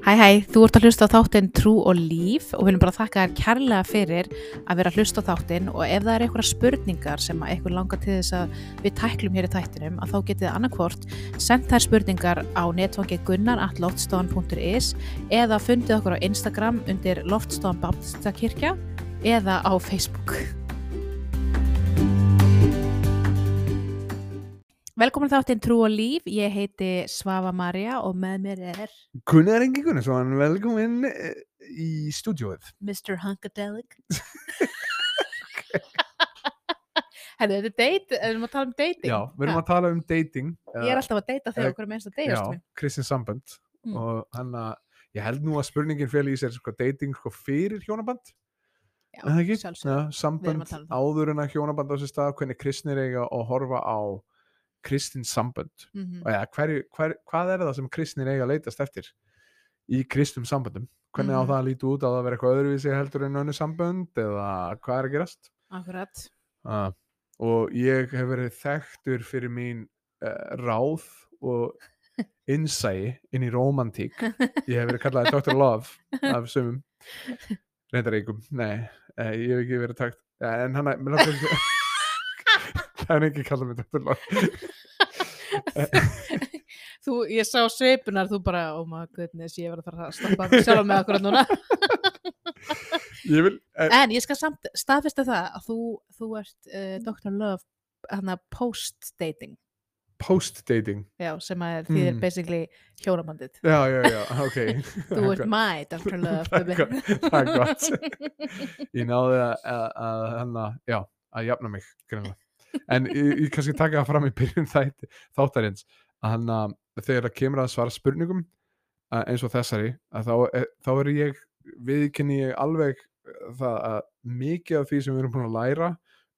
Hæ hæ, þú ert að hlusta á þáttinn Trú og Líf og við viljum bara þakka þér kærlega fyrir að vera að hlusta á þáttinn og ef það er eitthvað spurningar sem að eitthvað langar til þess að við tæklum hér í þættinum að þá getið þið annarkvort sendt þær spurningar á netfangi gunnar.loftstofan.is eða fundið okkur á Instagram undir Loftstofan Baptistakirkja eða á Facebook. Velkomin þáttinn Trú og Líf, ég heiti Svava Maria og með mér er Gunnar Engi Gunnarsson, velkomin eh, í stúdjóið. Mr. Hunkadelic þetta er date, erum við að tala um dating? Já, við erum að tala um dating. Ég er alltaf að Eh, þegar okkur er minnst að deyjast Já, mér. Kristin Sambönd Mm. og hann að ég held nú að spurningin feli í sér sko dating sko fyrir hjónaband Já, er það. Já, sambönd um það. áður en að hjónaband á sér stað hvernig kristnir eiga að horfa á Kristin Sambönd Mhm. og ja, hver, hver, hvað er það sem kristnir eiga að leitast eftir í kristum samböndum hvernig á Mhm. það að líti út á það að vera eitthvað öðruvísi heldur en önnu sambönd eða hvað er að gerast Akkurat. uh, og ég hef verið þekktur fyrir mín uh, ráð og innsæi inn í romantík ég hef verið kallaði Dr. Love af sumum reyndar eikum, nei, eh, ég hef ekki verið takt ja, en hann er það er ekki kallað mig Dr. Love Þú, ég sá sveipunar, þú bara, oh my goodness, ég var að fara að stoppa sjálf með akkurat núna. ég vil, eh, En ég skal samt staðfesta það að þú, þú ert uh, Dr. Love, hann að post-dating, post-dating já, sem að þýðir Mm. basically hjónabandið. já, já, já, ok Þú ert my Dr. Love, Það er baby. gott, það er gott. ég náði að, að, að, að, já, að jafna mig greinlega. En ég, ég kannski taka það fram í byrjun þáttarins að hann að þegar það kemur að svara spurningum eins og þessari þá, er- þá er ég viðkynni ég alveg eh, það að mikið af því sem við erum búin að læra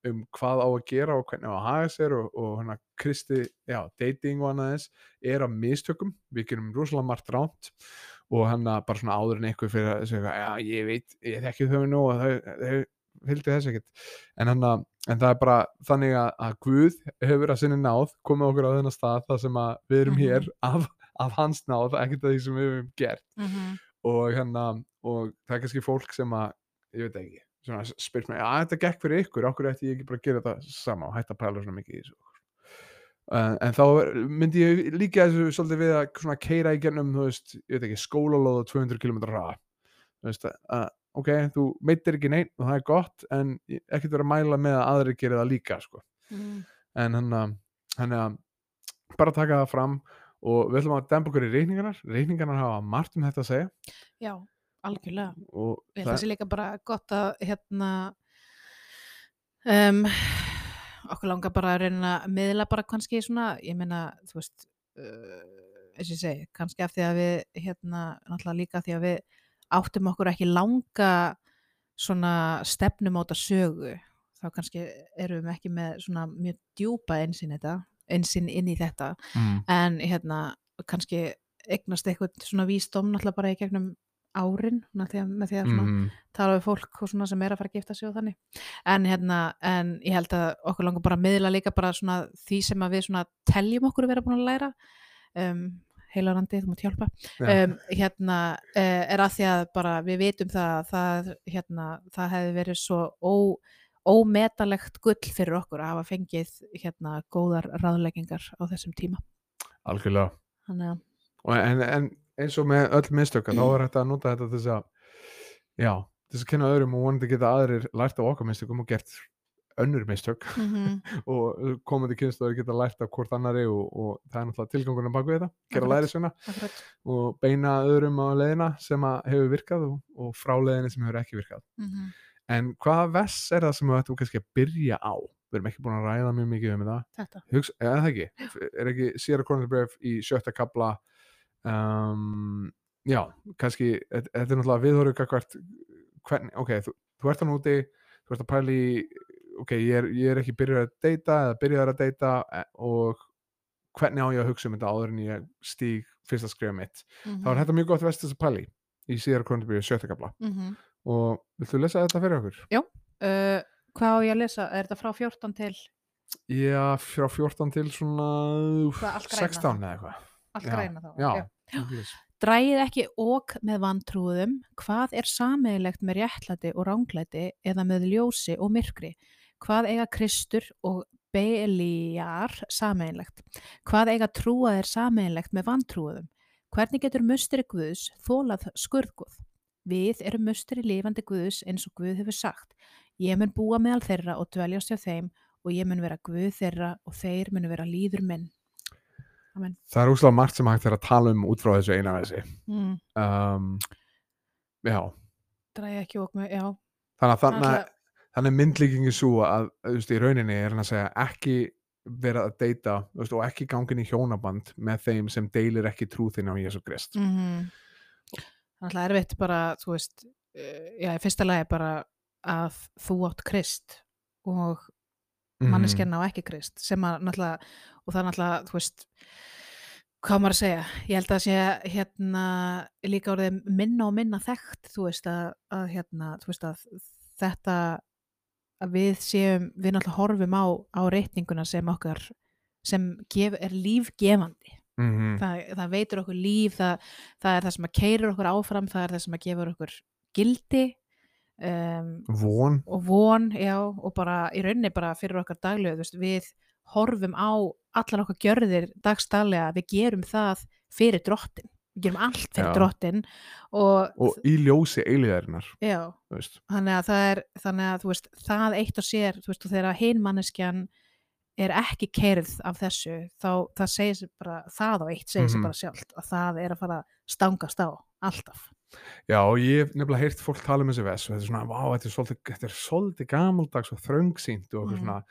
um hvað á að gera og hvernig á að haga sér og, og hana kristi, já, dating og annað þess er að mistökum, við gerum rosalega margt ránt og hann að bara svona áður en einhver fyrir að segja, já, ég veit, ég þekki þau nú og þau, þau vildi þess ekkert. En, hann að, en það er bara þannig að, að Guð hefur að sinni náð komið okkur á þennan stað þar sem að við erum Mhm. hér af, af hans náð ekkert af því sem við hefum gert Mhm. og, hérna, og það er kannski fólk sem að, ég veit ekki svona spyrt mig, að þetta gekk fyrir ykkur okkur ætti ég ekki bara að gera þetta sama og hætta að pæla svona mikið í þessu uh, en þá myndi ég líka þessu svolítið við að keira í gennum þú veist, ég veit ekki, skólalóð á 200 km hraða þú veist, að ok, þú meitir ekki neitt og það er gott en ekkert vera að mæla með að aðri gera það líka sko. Mhm. en hann að hann að bara taka það fram og við ætlum að dempa okkur í reikningarnar reikningarnar hafa margt um þetta að segja Já, algjörlega. og Ég held að það sé líka bara gott að hérna um, okkur langar bara að reyna að miðla bara kannski svona, ég meina, þú veist uh, eins og ég segi, kannski af því að við hérna, náttúrulega líka af því að við áttum okkur ekki langa svona stefnumóta sögu þá kannski erum við ekki með svona mjög djúpa einsinn þetta einsinn inn í þetta mm. en hérna kannski eignast eitthvað svona vísdóm náttúrulega bara í gegnum árin því að, með því að Mm. tala við fólk og svona sem er að fara að gifta sig og þannig en hérna, en ég held að okkur langar bara að miðla líka bara svona því sem að við svona teljum okkur að vera búin að læra um, heilarandi, þú mútt hjálpa. Já. um, hérna uh, er að því að bara við vitum það að það, hérna, það hefði verið svo ó, ómetalegt gull fyrir okkur að hafa fengið hérna góðar ráðleggingar á þessum tíma. Algjörlega. Þannig að en, en eins og með öll mistöka þá er þetta að nota þetta þess að já, þess að kynna öðrum og vonandi geta aðrir lært af okkar mistökum og gert önnur mistök mm og komandi kynstöður geta lært af hvort annari og, og það er náttúrulega tilgangurinn bak við þetta gera læri svona og beina öðrum á leiðina sem hefur virkað og, og frá leiðinni sem hefur ekki virkað. Mm en hvaða vess er það sem við ættum kannski að byrja á? Við erum ekki búin að ræða mjög mikið um það þetta. Hugsa, eða það ekki, er ekki Sierra Cornerbref í sjötta kabla um, já, kannski þetta er náttúrulega viðhóru ok, þú, þú ert hann úti þú ert að pæli ok, ég er, ég er ekki byrjar að deyta eða byrjar að deyta e- og hvernig á ég að hugsa um þetta áður en ég stíg fyrsta skrifa mitt þá er þetta mjög gott vest þess að pæli í Sierra Cornerbref sjötta kabla mm -hmm. og viltu lesa þetta fyrir okkur? uh, hvað á ég að lesa? Er þetta frá 14 til Já, frá 14 til svona græna 16 eða eitthvað allt græna þá? já. Já. Drægið ekki ok með vantrúðum, hvað er sameigilegt með réttlæti og ránglæti eða með ljósi og myrkri? Hvað eiga Kristur og Belíjar sameigilegt? Hvað eiga trúaðir sameigilegt með vantrúðum? Hvernig getur musteri Guðs þólað skurðguð? Við erum musteri lifandi Guðs eins og Guð hefur sagt. Ég mun búa meðal þeirra og dveljast hjá þeim og ég mun vera Guð þeirra og þeir mun vera líður minn. Amen. það er úslega margt sem hægt er að tala um út frá þessu eina þessi Mm. um, já, Drægið ekki ok með, já. þannig að þannig, Alltaf- þannig myndlíkingi svo að þú veist, í rauninni er hann að segja ekki vera að deyta veist, og ekki gangin í hjónaband með þeim sem deilir ekki trú þinn á Jésu Krist. Mm Þannig að erfitt bara, þú veist, uh, já, í fyrsta lagi bara að þú átt krist og Mhm. manneskjarn á ekki krist sem að náttúrulega, og það er náttúrulega, þú veist, hvað maður að segja, ég held að sé hérna líka orðið minna og minna þekkt, þú veist, að, að hérna, þú veist, að þetta að við séum, við náttúrulega horfum á, á reytinguna sem okkar sem gef, er lífgefandi. Mhm. það, það veitur okkur líf það, það er það sem að keirir okkur áfram það er það sem að gefur okkur gildi um, von. og von já, og bara í rauninni bara fyrir okkar daglegu veist, við horfum á allar okkar gjörðir dagstaglega við gerum það fyrir drottin við gerum allt fyrir drottin og, og í ljósi veist. þannig að það er þannig að þú veist, það eitt og sér þú veist, og þegar hinn manneskjan er ekki keirð af þessu þá það segir sér bara, það á eitt segir sér Mhm. bara sjálft að það er að fara stangast á alltaf Já, ég hef nefnilega heyrt fólk tala um þessi vess og þetta er svona, vá, þetta er svolítið, svolítið gamaldags og þröngsýnt og okkur Mhm. svona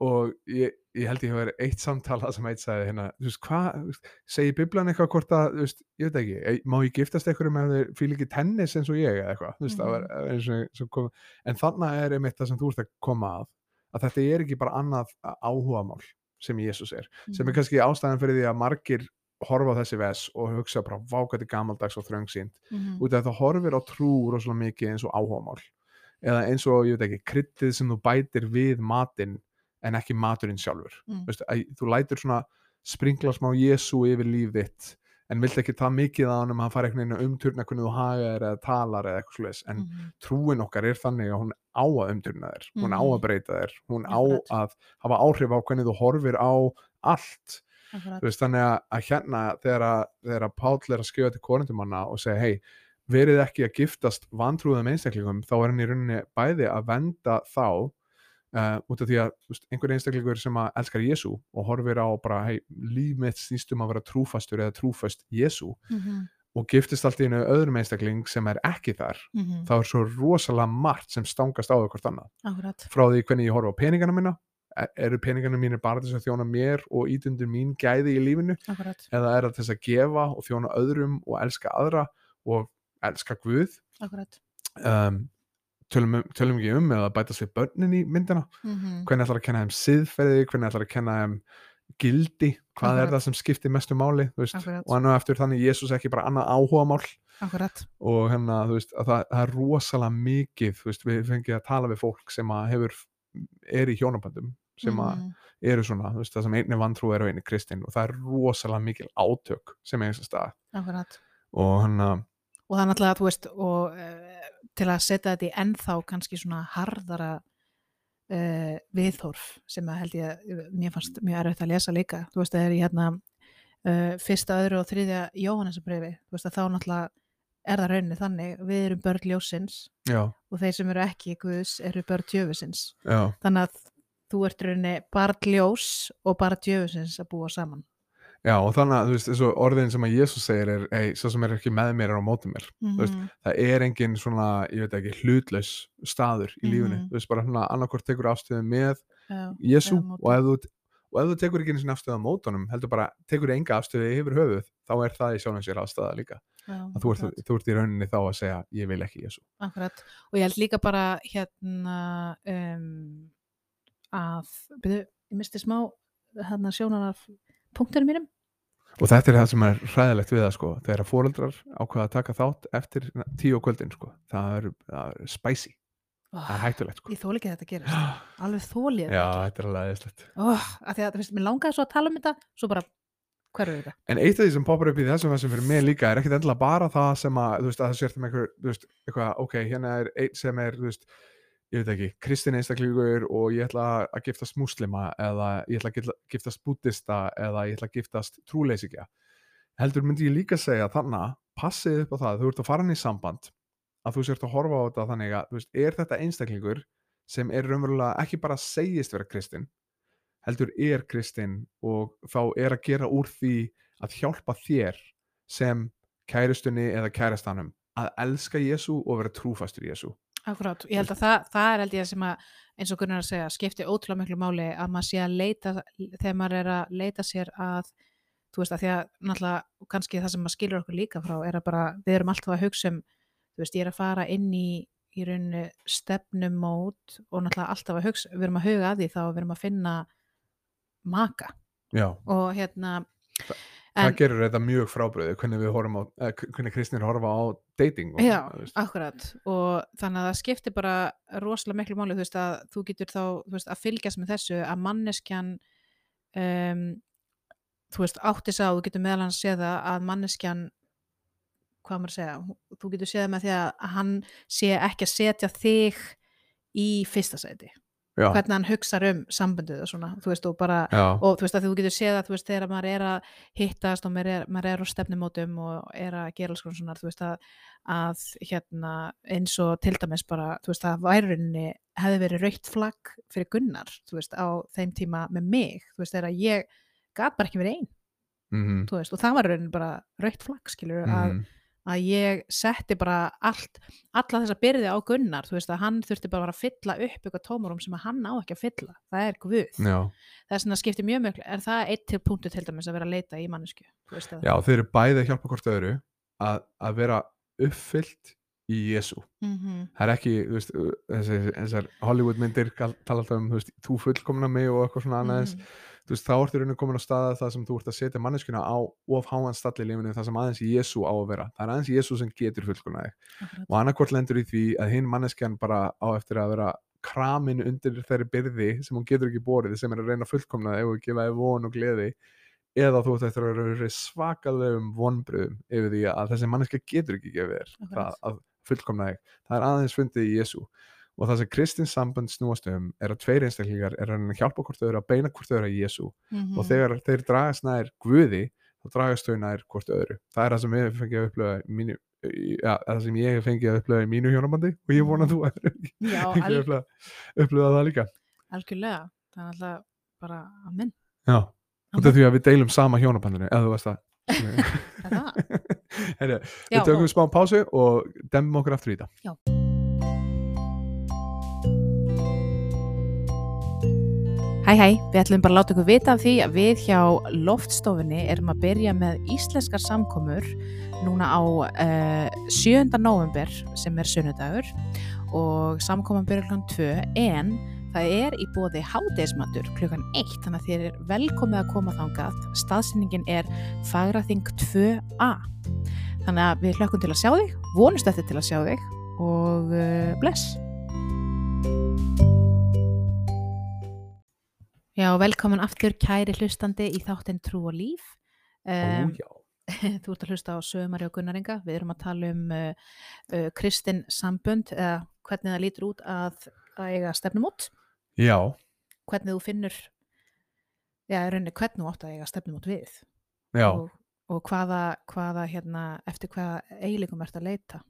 og ég, ég held ég hef verið eitt samtala sem eitt sagði hérna, þú veist, hvað, veist, segir Biblan eitthvað hvort að, þú veist, ég veit ekki, má ég giftast einhverjum ef þeir fíl ekki tennis eins og ég eða eitthvað, þú veist, það var Mhm. eins og, kom, en þannig er einmitt það sem þú ert að koma að, að þetta er ekki bara annað áhugamál sem Jésús er, sem er Mhm. kannski ástæðan fyrir því að margir horfa á þessi vess og hugsa bara, vá, hvað þetta er gamaldags og þröngsýnt Mhm. út af það horfir á trú rosalega mikið eins og áhugamál eða eins og, ég veit ekki, kryddið sem þú bætir við matinn en ekki maturinn sjálfur Mm. Veistu, að, þú lætur svona springla smá Jésu yfir líf þitt en vilt ekki það mikið á hann um að hann fara einhvern veginn að umturna hvernig þú hagar eða talar eða eitthvað slags en Mhm. trúin okkar er þannig að hún á að umturna þér hún á Mhm. að breyta þér, hún á að hafa áhrif á hvernig þú horfir á allt veist, þannig að, að hérna þegar, að- þegar að Páll er að skrifa til korintumanna og segja hei, verið ekki að giftast vantrúðum einstaklingum þá er hann í rauninni bæði að venda þá uh, út af því að veist, einhver einstaklingur sem að elskar Jésu og horfir á bara hei, líf mitt snýst um að vera trúfastur eða trúfast Jésu Mhm. og giftist allt í einu öðrum einstakling sem er ekki þar Mhm. þá er svo rosalega margt sem stangast á hvort annað Akkurat. frá því hvernig ég horfa á peningana mína E- eru peningana mínir bara þess að þjóna mér og ítundur mín gæði í lífinu Akkurat. eða er það þess að gefa og þjóna öðrum og elska aðra og elska Guð Akkurat. um, tölum, um- tölum ekki um eða bætast við börnin í myndina? Mhm. hvernig ætlar að kenna þeim siðferði? Hvernig ætlar að kenna þeim gildi? Hvað er Akkurat. það sem skiptir mestu máli og hann og eftir þannig Jésús ekki bara annað áhugamál. Akkurat. og hérna, veist, að það, það er rosalega mikið, veist, við fengið að tala við fólk sem hefur er í hjónabandum sem að Mhm. eru svona, veist, það sem einni vantrú er og einni kristinn og það er rosalega mikil átök sem er þess að stað og hann að og það er náttúrulega, þú veist, og uh, til að setja þetta í ennþá kannski svona harðara uh, viðhorf sem að held ég að mér fannst mjög erfitt að lesa líka. Þú veist, það er í hérna uh, fyrsta, öðru og þriðja Jóhannesabrifi þú veist að þá náttúrulega er það rauninni þannig, við erum börn ljósins já, og þeir sem eru ekki Guðs eru börn djöfusins já, þannig að þú ert rauninni barn ljós og barn djöfusins að búa saman já og þannig að, þú veist, þessu orðin sem að Jésús segir er, ei, svo sem er ekki með mér er á móti mér veist, Mhm. það er engin svona, ég veit ekki, hlutlaus staður í lífinu, Mhm. þú veist, bara svona annarkvort tekur afstöðu með á móti. og ef þú og ef þú tekur ekki einu sinni afstöðu á mótunum heldur bara, tekur enga afstöðu yfir höfuð þá er það í sér afstöða líka já, að þú ert, þú ert í rauninni þá að segja ég vil ekki Jésu Akkurat, og ég held líka bara hérna um, að, byrju, ég misti smá hérna sjónar af punktunum mínum. Og þetta er það sem er hræðilegt við það sko. Þegar að foreldrar ákveða að taka þátt eftir tíu á kvöldin sko það er, það er spicy, það er hættulegt sko. Ég þóli ekki að þetta gerist, alveg þóli ég já, þetta. er alveg eðislegt Oh, að því að, þú veist, mér langaði svo að tala um þetta, svo bara hver er þetta? En eitt af því sem poppar upp í þessum þessum fyrir mig líka er ekkit endilega bara það sem að, þú veist, að það sért með einhver, þú veist, eitthvað, ok, hérna er einn sem er, þú veist, ég veit ekki, kristin einstaklingur og ég ætla að giftast muslima eða ég ætla að gifta- giftast buddista eða ég ætla að giftast trúleysikja. Heldur myndi ég líka segja þannig að passið upp á það, þú ert að fara inn í samband, að þú sért að horfa á þetta þannig að, veist, er þetta einstaklingur sem er raunverulega ekki bara segist vera kristin, heldur er kristinn og þá er að gera úr því að hjálpa þér sem kæristunni eða kærastanum að elska Jésu og vera trúfastur Jésu Akkurát, ég held að það, það er held ég sem að eins og Gunnar að segja, skipti ótrúlega miklu máli að maður sé að leita þegar maður er að leita sér að þú veist að því að náttúrulega kannski það sem maður skilur okkur líka frá er að bara við erum alltaf að hugsa um þú veist ég er að fara inn í í rauninu stefnumót og náttúrulega alltaf að hugsa, við erum að huga að því þá við erum að finna maka. Já, og hérna það en, gerur þetta mjög frábröðu hvernig við horfum á, eh, hvernig kristinir horfa á dating og, Já, akkurat. Og þannig að það skiptir bara rosalega miklu máli þú veist að þú getur þá veist, að fylgjast með þessu að manneskjan um, þú veist áttis á, þú getur meðal hans séð það að manneskjan hvað maður að segja, þú getur séð það með því að hann sé ekki að setja þig í fyrsta sæti Já, hvernig hann hugsar um sambundið og svona, þú veist og bara já, og þú veist að þú getur séð að þú veist þegar maður er að hittast og maður er, maður er á stefnumótum og er að gera alls konar svona þú veist að, að hérna eins og til dæmis bara þú veist að værurinni hefði verið raukt flagg fyrir Gunnar þú veist á þeim tíma með mig þú veist þegar ég gat bara ekki verið einn mhm, þú veist og það var raunin bara raukt flagg skilur að, mhm, að ég setti bara allt alla þessa byrði á Gunnar þú veist að hann þurfti bara að fylla upp eitthvað tómarum sem að hann á ekki að fylla. Það er Guð. Já, það er svona skiptir mjög mjög er það eitt til punktu til dæmis að vera að leita í mannesku að já, þeir eru bæði að hjálpa hvort öðru að, að vera uppfyllt í Jésu mm það er ekki, þú veist, þessar, Hollywood myndir tala alltaf um, þú veist, þú fullkomna mig og eitthvað svona annað eins. Mhm. Veist, þá ertu rauninu komin á staða það sem þú ert að setja manneskuna á of háan stall í lífinu það sem aðeins Jésu á að vera. Það er aðeins Jésu sem getur fullkomna þig. Og annarkvort lendur í því að hinn manneskjan bara á eftir að vera kramin undir þeirri byrði sem hún getur ekki borið sem er að reyna að fullkomna þig og gefa þig von og gleði eða þú eftir að vera svakalegum vonbröðum yfir því að þessi manneskja getur ekki gefið þér það að fullkomna þig. Það er aðeins fundið í Jésu og það sem kristins samband snúast um er að tveir einstaklingar er að hjálpa hvort öðru að beina hvort öðru að Jésu Mhm. og þegar þeir dragast nær Guði þá dragast þau nær hvort öðru. Það er það sem ég hef fengið að upplöða í mínu, ja, það sem ég hef fengið að upplöða í mínu hjónabandi og ég vona þú að al, upplöða, upplöða það líka. Algjörlega. Það er alltaf bara að minn já, og það er því að við deilum sama hjónabandinu eða þú veist það. Er það? Heyrðu, Já, við tökum smá pásu og demum okkur aftur í þetta. Já. Hæ hæ, við ætlum bara að láta ykkur vita af því að við hjá loftstofunni erum að byrja með íslenskar samkomur núna á uh, 7. november sem er sunnudagur og samkoman byrja klukkan 2 en það er í bóði hádeismatur klukkan 1 þannig að þér er velkomið að koma þangað staðsendingin er Fagraþing 2a þannig að við hlökkum til að sjá þig vonust eftir til að sjá þig og uh, bless Já, velkomin aftur kæri hlustandi í þáttinn Trú og Líf. Um, Ó. Þú ert að hlusta á Sögumari og Gunnaringa við erum að tala um uh, uh, Kristin sambund eða hvernig það lítur út að, að eiga stefnum út já, hvernig þú finnur já, rauninni hvernig þú átt að eiga stefnum út við. Já, og, og hvaða, hvaða hérna, eftir hvaða eiginleikum ert að leita.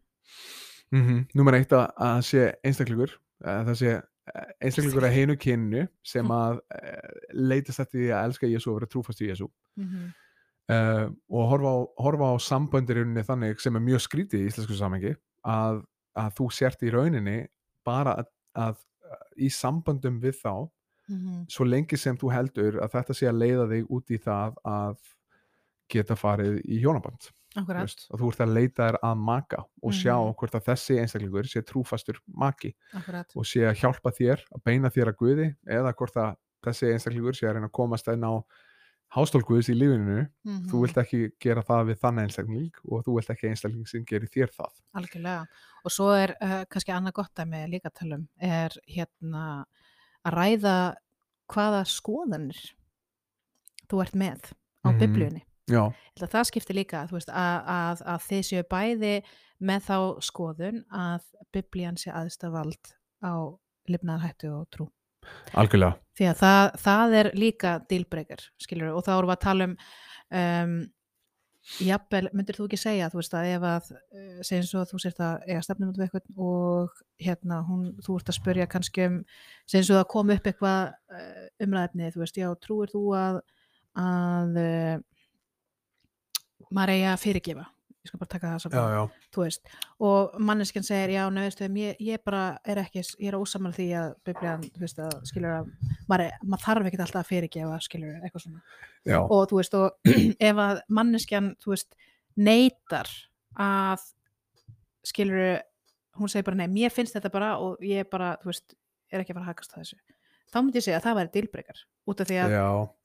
Mm Númer eitt að, að sé einstaklingur að það sé eh, einstaklingur að heinu kynnu sem að uh, leitast eftir því að elska Jésu og vera trúfast í Jésu mm -hmm. uh, og horfa á, horfa á samböndir í rauninni þannig sem er mjög skrítið í íslensku samengi að, að þú sért í rauninni bara að, að í samböndum við þá svo lengi sem þú heldur að þetta sé að leiða þig út í það að geta farið í hjónaband veist, og þú ert að leita þér að maka og sjá Mhm. hvort að þessi einstaklingur sé trúfastur maki akkurat og sé að hjálpa þér að beina þér að Guði eða hvort að þessi einstaklingur sé að reyna að komast inn á hástól Guðs í lífinu mm þú vilt ekki gera það við þann einstakling og þú vilt ekki einstakling sem gerir þér það Algjörlega. Og svo er uh, kannski annað gott að tala um er hérna að ræða hvaða skoðanir þú ert með á Mhm. biblíunni. Það skiptir líka veist, að, að, að þið séu bæði með þá skoðun að biblían sé aðsta vald á lifnaðarhættu og trú. Algjörlega. Því að það, það er líka skilur og þá erum við að tala um um, jafnvel, myndir þú ekki segja þú veist að ef að uh, segjum svo að þú sért að eiga stefnum út við eitthvað og hérna hún, þú ert að spyrja kannski um segjum svo að koma upp eitthvað uh, umræðefni, þú veist, já, trúir þú að að uh, maður eigi að fyrirgefa. Ég skal bara taka það saman. Og manneskjan segir já, nefnstu, ég, ég bara er ekki ég er ósamal því að biblían þú veist, að skilur að maður, er, maður þarf ekkert alltaf að fyrirgefa, skilur eitthvað svona. Já, og þú veist, og ef að manneskjan, þú veist, neytar að skilur hún segir bara, nei, mér finnst þetta bara og ég bara, þú veist, er ekki að fara að hakast á þessu þá myndi ég segja að það væri dilbreykar út af því að,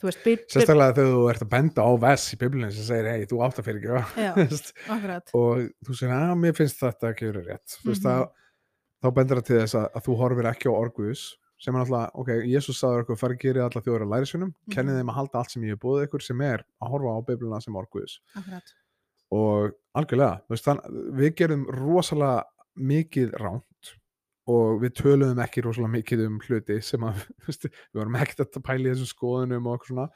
veist, sérstaklega þegar þú ert að benda á vess í biblinu sem segir, hei, þú átt að fyrir ekki og þú segir, að mér finnst þetta ekki verið rétt. Þú veist, Mhm. þá, bendur það til þess að, að þú horfir ekki á orguðus sem er alltaf, ok, Jésús sagður okkur farið gerið alla þjóður að lærisunum, mm Mhm. kennið þeim að halda allt sem ég hef búið ykkur sem er að horfa á biblina sem orguðus og algjörlega, þú veist, þann, við gerum rosalega mikið ránt og við töluðum ekki rosalega mikið um hluti sem að, við vorum ekkert að pæla í þessum skoðunum og eitthvað svona.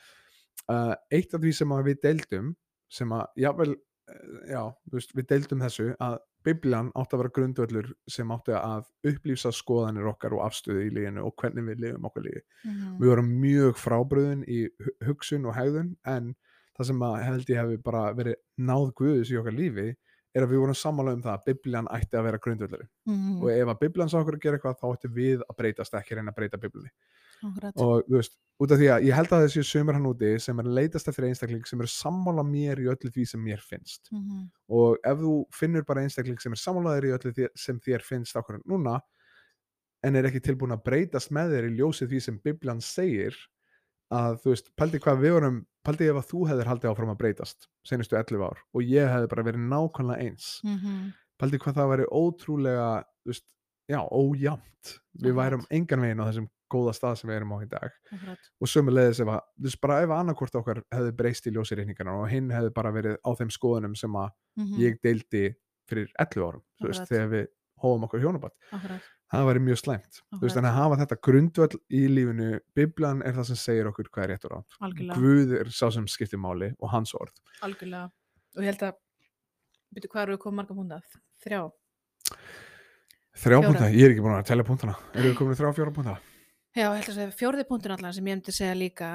Uh, eitt af því sem við deildum sem að, jável uh, já, veist, við deildum þessu að Biblian átti að vera grundvöllur sem átti að upplýsa skoðanir okkar og afstöðu í líginu og hvernig við lifum okkar lífi. Mm við vorum mjög frábröðin í hu- hugsun og hegðun en það sem að held ég hefði bara verið náð guðus í okkar lífi er að við vorum sammála um það að biblían ætti að vera grundvöldari mm og ef að biblían sá okkur að gera eitthvað þá ætti við að breytast ekki reyna að breyta akkurat. Og þú veist, út af því að ég held að þessi sömur hann úti sem er leitast eftir einstakling sem eru sammála mér í öllu því sem mér finnst. Mm og ef þú finnur bara einstakling sem er sammálaður í öllu því sem þér finnst okkur núna en er ekki tilbúin að breytast með þér í ljósið því sem Biblian segir að þú veist, pældi hvað við vorum pældi ef að þú hefðir haldið áfram að breytast senustu 11 ár og ég hefði bara verið nákvæmlega eins. -hmm. pældi hvað það væri ótrúlega veist, já, ójamt við Akkurat. værum engan veginn á þessum góða stað sem við erum á í dag. Akkurat. Og sömulegðis ef að, þú veist, bara ef annarkvort okkar hefði breyst í ljósirreikningarna og hinn hefði bara verið á þeim skoðunum sem að mm ég deildi fyrir 11 árum þú veist, þegar við hófum okkur hjónabat akkurat, það væri mjög slæmt. Þú veist, en að hafa þetta grundvöll í lífinu Biblan er það sem segir okkur hvað er rétt og rátt. Algjörlega. Guð er sá sem skiptir máli og hans orð. Algjörlega. Og ég held að byrju hvað eru við komið marga púnta? Þrjá, þrjá púnta, ég er ekki búin að telja púntana. Eru við komin í þrjá fjóra púnta? já, ég held að segja fjórði púntur allan sem ég myndi segja líka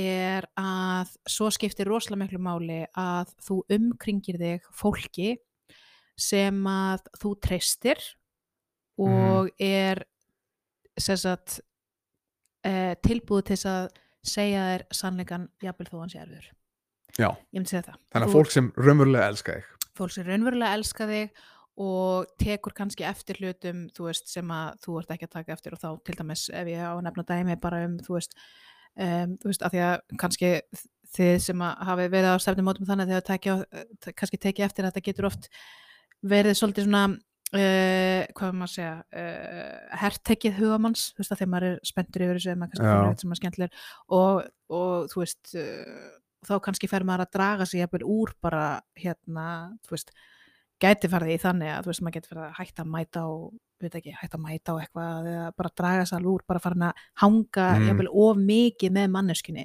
er að svo skiptir rosalega miklu máli að þú umkringir þig fólki sem að þú treystir og er sem sagt eh, tilbúið til að segja þér sannleikan jafnvel þó hann sé erfur þannig að fólk sem raunverulega elska þig. fólk sem raunverulega elska þig og tekur kannski eftir hlutum þú veist, sem að þú ert ekki að taka eftir og þá til dæmis ef ég á að nefna dæmi bara um þú veist, um, þú veist að því að kannski þið sem að hafi verið á stefnumótum þannig að þið hafa tekið, kannski tekið eftir að þetta getur oft verið svolítið svona uh, hvað maður að segja? Uh, hertekið hugamanns þú veist að þegar maður er spenntur yfir þessu eða maður kannski finnur eitthvað sem er skemmtilegur og, og þú veist uh, þá kannski fer maður að draga sig jafnvel úr bara hérna, þú veist gæti farið í þannig að þú veist maður geti farið að hætta að mæta og veit ekki, hætta að mæta á eitthvað eða bara draga sig alveg úr, bara farin að hanga Mm. jafnvel of mikið með manneskunni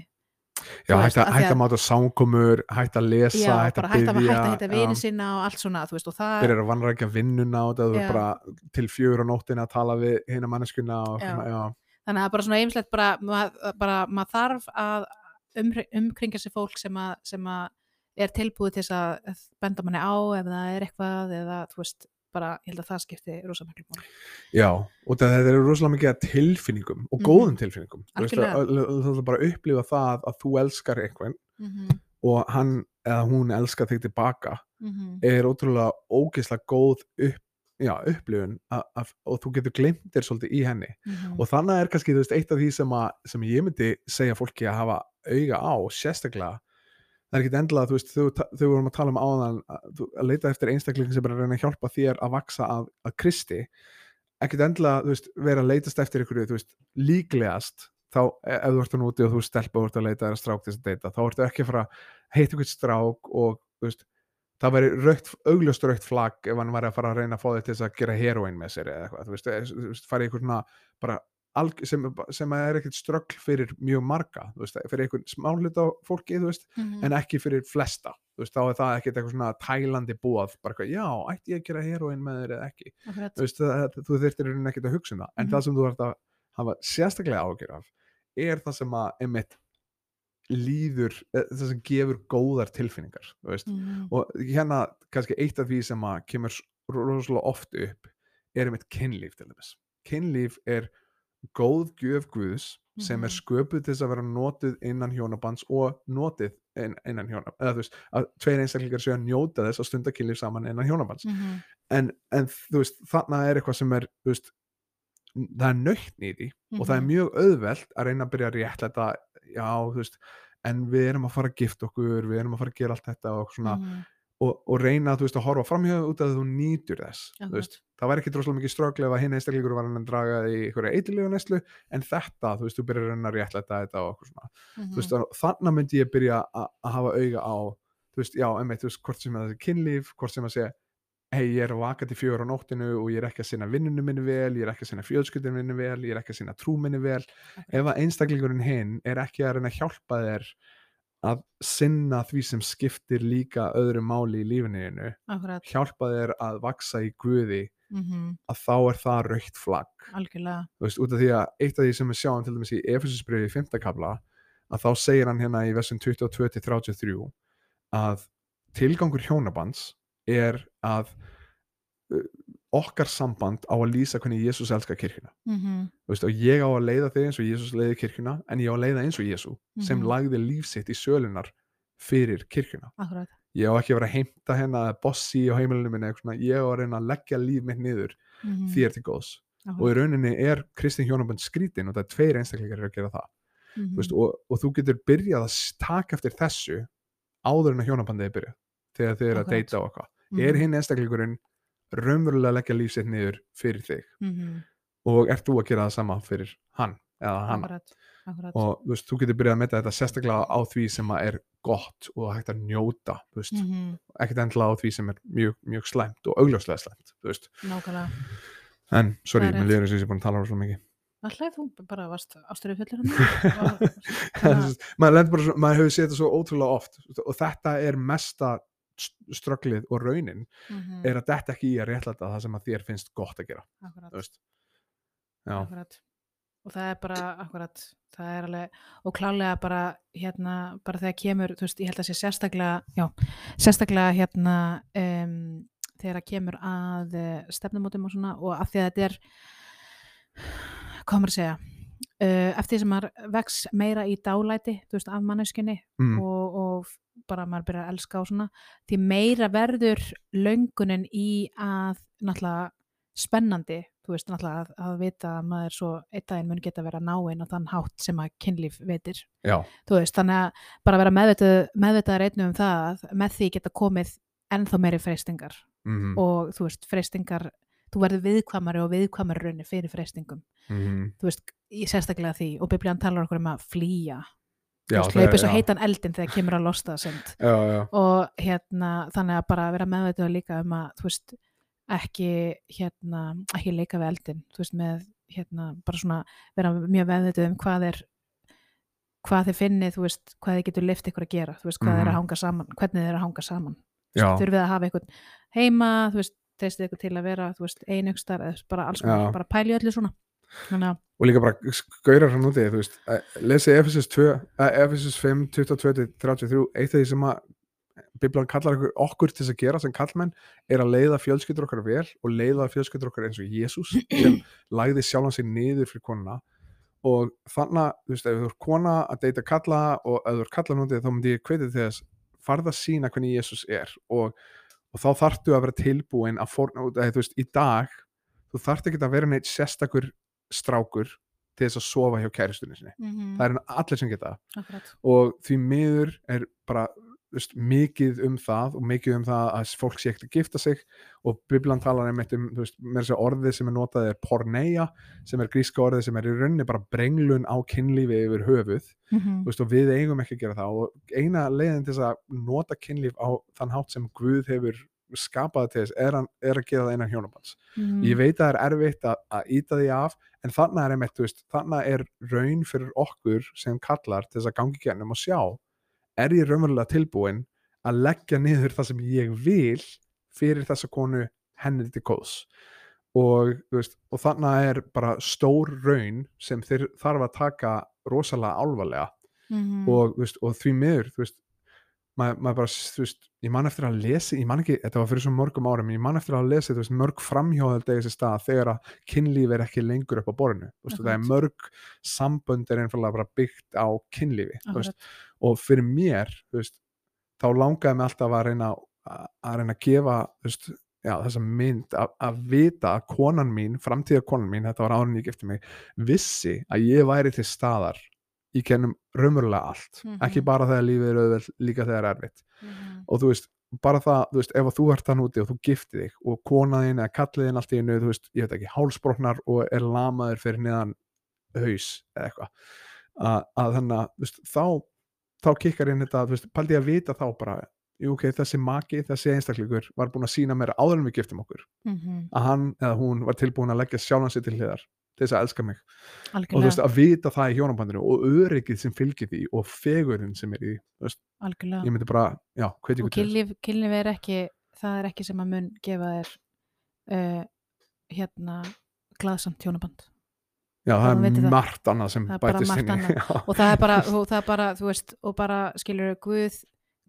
já, því hætta að- máta samkomur hætta að lesa, já, bara að byggja hætta að hitta vini sína og allt svona, þú veist, og það byrjar að vanrækja vinnuna og það Já. er bara til fjögur á nóttina að tala við hina manneskuna og Já. já, þannig að bara svona einmislegt bara, mað, bara maður þarf að um, umkringja sér fólk sem að, sem að er tilbúið til þess að benda manni á ef það er eitthvað eða þú veist, bara, ég held að það skipti rosa miklu máli. Já, og það eru rosalega mikið tilfinningum og Mhm. góðum tilfinningum Þú veist, Algjörlega. að- að- þú ætlar bara að upplifa það að þú elskar einhvern Mm -hmm. og hann eða hún elskar þig tilbaka Mm er ótrúlega ógeðslega góð upp, já, upplifun a, a, og þú getur glemt þér svolítið í henni -hmm. og þannig er kannski þú veist, eitt af því sem, að, sem ég myndi segja fólki að hafa auga á sérstaklega það er ekki endilega, þú veist, þau vorum að tala um áðan að, að leita eftir einstaklingin sem að reyna að hjálpa þér að vaksa að, að Kristi ekkert endilega, þú veist, vera að leitast eftir ykkur, þú veist, líklegast þá, e- ef þú ert að núti og þú stelpa og ert að leita þér að strák þess að deyta, þá ertu ekki að fara heitt eitthvað strák og veist, það væri augljóst raukt flagg ef hann væri að fara að reyna að fá þig til þess að gera heroin með sér eða eitthvað, þú veist, veist farið eitthvað svona bara sem, sem er ekkert ströggl fyrir mjög marga, veist, fyrir einhvern smáhluta fólki, veist, Mhm. en ekki fyrir flesta, veist, þá er það ekkert eitthvað svona tælandi búað, bara eitthvað, já, ætti ég að gera heroin með þér eða ekki, það, þú þurftir í rauninni ekkert að hugsa um það, en Mhm. það sem þú ert að hafa sérstaklega ágjör af, er það sem að, einmitt, líður, eh, það sem gefur góðar tilfinningar, Mhm. og hérna kannski eitt af því sem að kemur rosalega oft upp er einmitt kynlíf til dæmis kynlíf er góð gjöf Guðs sem er Mhm. sköpuð til þess að vera notuð innan hjónabands og notið inn, innan hjónabands eða þú veist, að tveir einstaklingar séu að njóta þess að stunda kynlíf saman innan hjónabands Mhm. en, en þú veist, þarna er eitthvað sem er þú veist, það er nöytn í því og það er Mhm. mjög auðvelt að reyna að byrja að réttlæta já, þú veist, en við erum að fara að gifta okkur, við erum að fara að gera allt þetta og svona, Mhm. Og, og reyna þú veist, að horfa framhjóðu út af að þú nýtur þess þú Akkurat. veist, það væri ekki droslega mikið ströggli ef að hinn einstaklingur var að draga í einhverja eitilegu neslu en þetta, þú veist, þú byrjar að réttlæta þetta og okkur svona, þú Mhm. og þannig myndi ég byrja að hafa auga á þú veist, já, emmitt, þú veist, hvort sem að það er kynlíf hvort sem að segja, hei, ég er að vaka til fjögur á nóttinu og ég er ekki að sinna vinnunum minni vel ég er ekki að sinna fjölskyldunum minni vel ég er ekki að sinna trú minni vel ef að einstaklingurinn hinn er ekki að reyna að hjálpa þér að sinna því sem skiptir líka öðru máli í Akkurat. hjálpa þér að vaksa í guði Mhm. að þá er það raukt flagg þú veist, út af því að eitt af því sem við sjáum til dæmis í Efesusbriði í 5. kabla að þá segir hann hérna í versum 22-33 að tilgangur hjónabands er að okkar samband á að lýsa hvernig Jésús elskar kirkjuna Mhm. Þú veist, og ég á að leiða þig eins og Jésús leiði kirkjuna en ég á að leiða eins og Jésú sem Mhm. lagði líf sitt í sölunar fyrir kirkjuna Akkurat. ég á ekki að vera að heimta hérna bossi á heimilinu minni ég á að reyna að leggja líf mitt niður Mhm. þér til góðs og í Akkurat. rauninni er Kristín hjónabönd skrítin og það er tveir einstaklingar eru að gera það Mhm. þú veist, og, og þú getur byrjað að taka eftir þessu áður en að hjónabandið er byrjað þegar þið eru að Akkurat. deyta á eitthvað Mhm. er hinn einstaklingurinn raunverulega leggja líf sitt niður fyrir þig Mhm. og ert þú að gera það sama fyrir hann eða. Akkurat. og þú veist, þú getur byrjað að metta þetta sérstaklega á því sem er gott og hægt að njóta veist, Mhm. ekkert endilega á því sem er mjög, mjög slæmt og augljóslega slæmt Nákvæmlega. en sorry, Það mér lýður þess að ég er búin að tala svo mikið Alltaf þú bara varst Það lendur bara svo, maður hefur séð þetta svo ótrúlega oft og þetta er mesta strögglið og raunin Mhm. er að þetta ekki í að réttlæta það sem að þér finnst gott að gera Akkurat. Akkurat. Og það er bara, akkurat, það er alveg, og klálega bara, hérna, bara þegar kemur, þú veist, ég held að sé sérstaklega, já, sérstaklega, hérna, um, þegar það kemur að uh, stefnumótum og svona, og af því að þetta er, maður að segja, eftir því sem maður vex meira í dálæti, þú veist, af manneskinni mm, og, og bara maður byrjar að elska og svona, því meira verður löngunin í að, náttúrulega, spennandi, þú veist, náttúrulega að, að vita að maður svo einn daginn mun geta vera náinn á þann hátt sem að kynlíf veitir, já, þú veist, þannig að bara vera meðvitað, meðvitaðar einnig um það að með því geta komið ennþá meiri freystingar mm, og þú veist, freystingar þú verður viðkvæmari og viðkvæmari raunni fyrir freystingum, mm, þú veist, í sérstaklega því og biblían talar okkur um að flýja. Þú veist, er- hlaupið svo heitan eldin þegar kemur að losta já, já, og hérna þannig að bara vera meðvitað líka um að þú veist ekki hérna ekki leika við eldin þú veist með hérna bara svona vera mjög meðvitað um hvað er hvað þið finnið þú veist hvað þið getur lift ykkur að gera. Þú veist hvað mm er Mhm. að hanga saman hvernig þið er að hanga saman. Já, þurfið að hafa einhvern heima þú veist treystið ykkur til að vera einaukstar eða bara alls konar bara pæli öllu svona. Þannig og líka bara skaurar hann úti, þú veist eh, lesið Efesus 2, eh, Efesus 5 22-33, eitt af því sem að Biblan kallar okkur, okkur til þess að gera sem kallmenn, er að leiða fjölskyldur okkar vel og leiða fjölskyldur okkar eins og Jésús sem lagði sjálfan sig niður fyrir konuna. Og þannig, þú veist, ef þú er kona að deyta kalla og ef þú er kalla nútið þá myndi ég til þess farða sína hvernig Jésús er og, og þá þarftu að vera tilbúin að forna, eða, þú veist, í dag þú þarft ekki að vera neitt sérstakur strákur til þess að sofa hjá kæristunni sinni. Mm það er allir sem geta akkurat. Og því miður er bara veist, mikið um það og mikið um það að fólk sé ekkert að gifta sig og Biblan talar einmitt um veist, orðið sem er notað er porneia sem er gríska orðið sem er í rauninni bara brenglun á kynlífi yfir höfuð Mhm. þú veist, og við eigum ekki að gera það og eina leiðin til þess að nota kynlíf á þann hátt sem Guð hefur skapað til þess er, er að gera það innan hjónabands Mhm. ég veit að það er erfitt að, að íta því af en þannig er einmitt, veist, þannig er raun fyrir okkur sem kallar til þess að gangi gennum og sjá er ég raunverulega tilbúin að leggja niður það sem ég vil fyrir þessa konu henni til góðs. Og, veist, og þannig er bara stór raun sem þeir þarf að taka rosalega álvarlega Mhm. og, þú veist, og því miður veist, maður, maður bara þú veist, ég man eftir að lesa, ég man ekki þetta var fyrir svo mörgum árum, ég man eftir að lesa þú veist, mörg framhjóðald eða þessi stað þegar að kynlíf er ekki lengur upp á borðinu. Þú veist, og það er mörg sambönd er einfallega bara byggt á kynlífi þú veist. Og fyrir mér þú veist, þá langaði mig alltaf að reyna að, að reyna að gefa þú veist, já, þessa mynd að, að vita að konan mín, framtíða konan mín þetta var árin ég gifti mig, vissi að ég væri til staðar í kennum raunverulega allt, Mhm. ekki bara þegar lífið er auðveld, líka þegar er erfitt Mhm. og þú veist, bara það, þú veist, ef að þú ert þann úti og þú gifti þig og konaðin eða kalliðin allt í einu, þú veist, ég veit ekki hálsbrotnar og er lamaður fyrir neðan haus eða eitthvað að, að þannig að, þú veist, þá þá kikkar inn þetta, þú veist, paldi að vita þá bara, jú, ok, þessi maki þessi einstaklingur var búin að sína mér áður en við giftum okkur, Mhm. að hann eða hún var tilbúin að leggja sjálfan sér til hliðar til þess að elska mig og þú algjörlega, veist, að vita það í hjónabandinu og öryggið sem fylgir því og fegurinn sem er í, þú veist, algjörlega. ég myndi bara, já, og ykkur til þess. kynlíf, kynlíf er ekki það er ekki sem að mun gefa þér uh, hérna glaðsamt tjónaband Já, það er það. margt annað sem Það er bara bætist inn í. annað. Og það er bara, og það er bara þú veist, og bara skilur Guð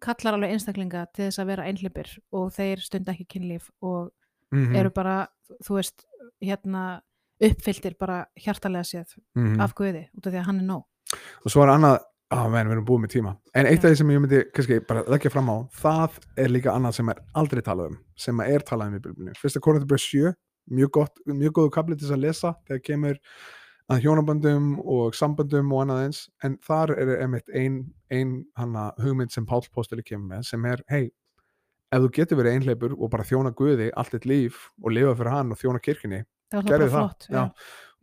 kallar alveg einstaklinga til þess að vera einhlipir og þeir stund ekki kynlíf og Mhm, eru bara, þú veist hérna uppfylltir bara hjartalega séð mhm. af Guði út af því að hann er nóg Og svo er annað, menn, við erum búið með tíma. En eitt Já. af því sem ég myndi kannski bara leggja fram á, það er líka annað sem er aldrei talað um, sem er talað um í byrjunni. Fyrsta Korinthbröð 7, mjög gott, mjög góðu kapli til þess að lesa þegar kemur að hjónaböndum og samböndum og annað eins, en þar er einmitt ein, ein hana hugmynd sem Páll Pósteli kemur með, sem er, hei, ef þú getur verið einhleipur og bara þjóna Guði allt þitt líf og lifa fyrir hann og þjóna það gerði það, flott já.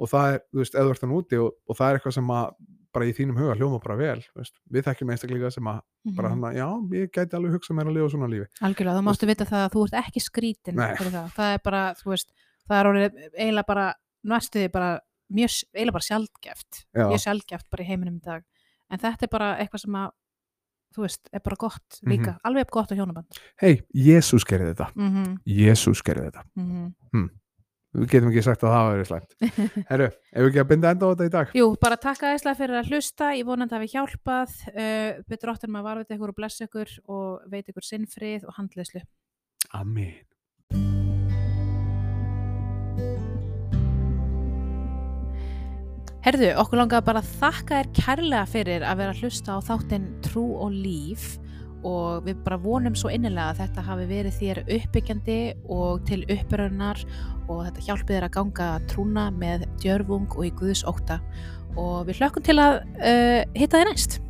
og það er, þú veist, eða þú ert þann úti og, og það er eitthvað sem að bara í þínum huga hljóma bara vel, þú veist, við þekkjum einstaklega sem að bara Mhm. hann að, já, ég gæti alveg hugsa mér að lifa svona lífi. algjörlega, þá máttu vita það að þú ert ekki skrítin það, það er bara, þú veist það er orðið eiginlega bara næstuði bara, mjög, eiginlega bara sjaldgæft. Já. mjög sjaldgæft bara í heiminum í dag. En þetta er bara eitthvað sem að þú veist, er bara gott líka. Alveg upp gott á hjónaband. Hei, Jésús gerði þetta, mm -hmm, Jésús gerði þetta. Við getum ekki sagt að það verið slæmt. Herru, ef við ekki að binda enda á þetta í dag? Jú, bara takk aðeinslega fyrir að hlusta. Ég vonandi að við hjálpað. Uh, betur áttur maður varvita ykkur og blessa ykkur og veit ykkur sinnfrið og handleyslu Amen. Herðu, okkur langaði bara að þakka þér kærlega fyrir að vera að hlusta á þáttinn Trú og Líf og við bara vonum svo innilega að þetta hafi verið þér uppbyggjandi og til uppbyrjunar og þetta hjálpi þér að ganga trúna með djörfung og í Guðs ótta og við hlökkum til að uh, hitta þér næst.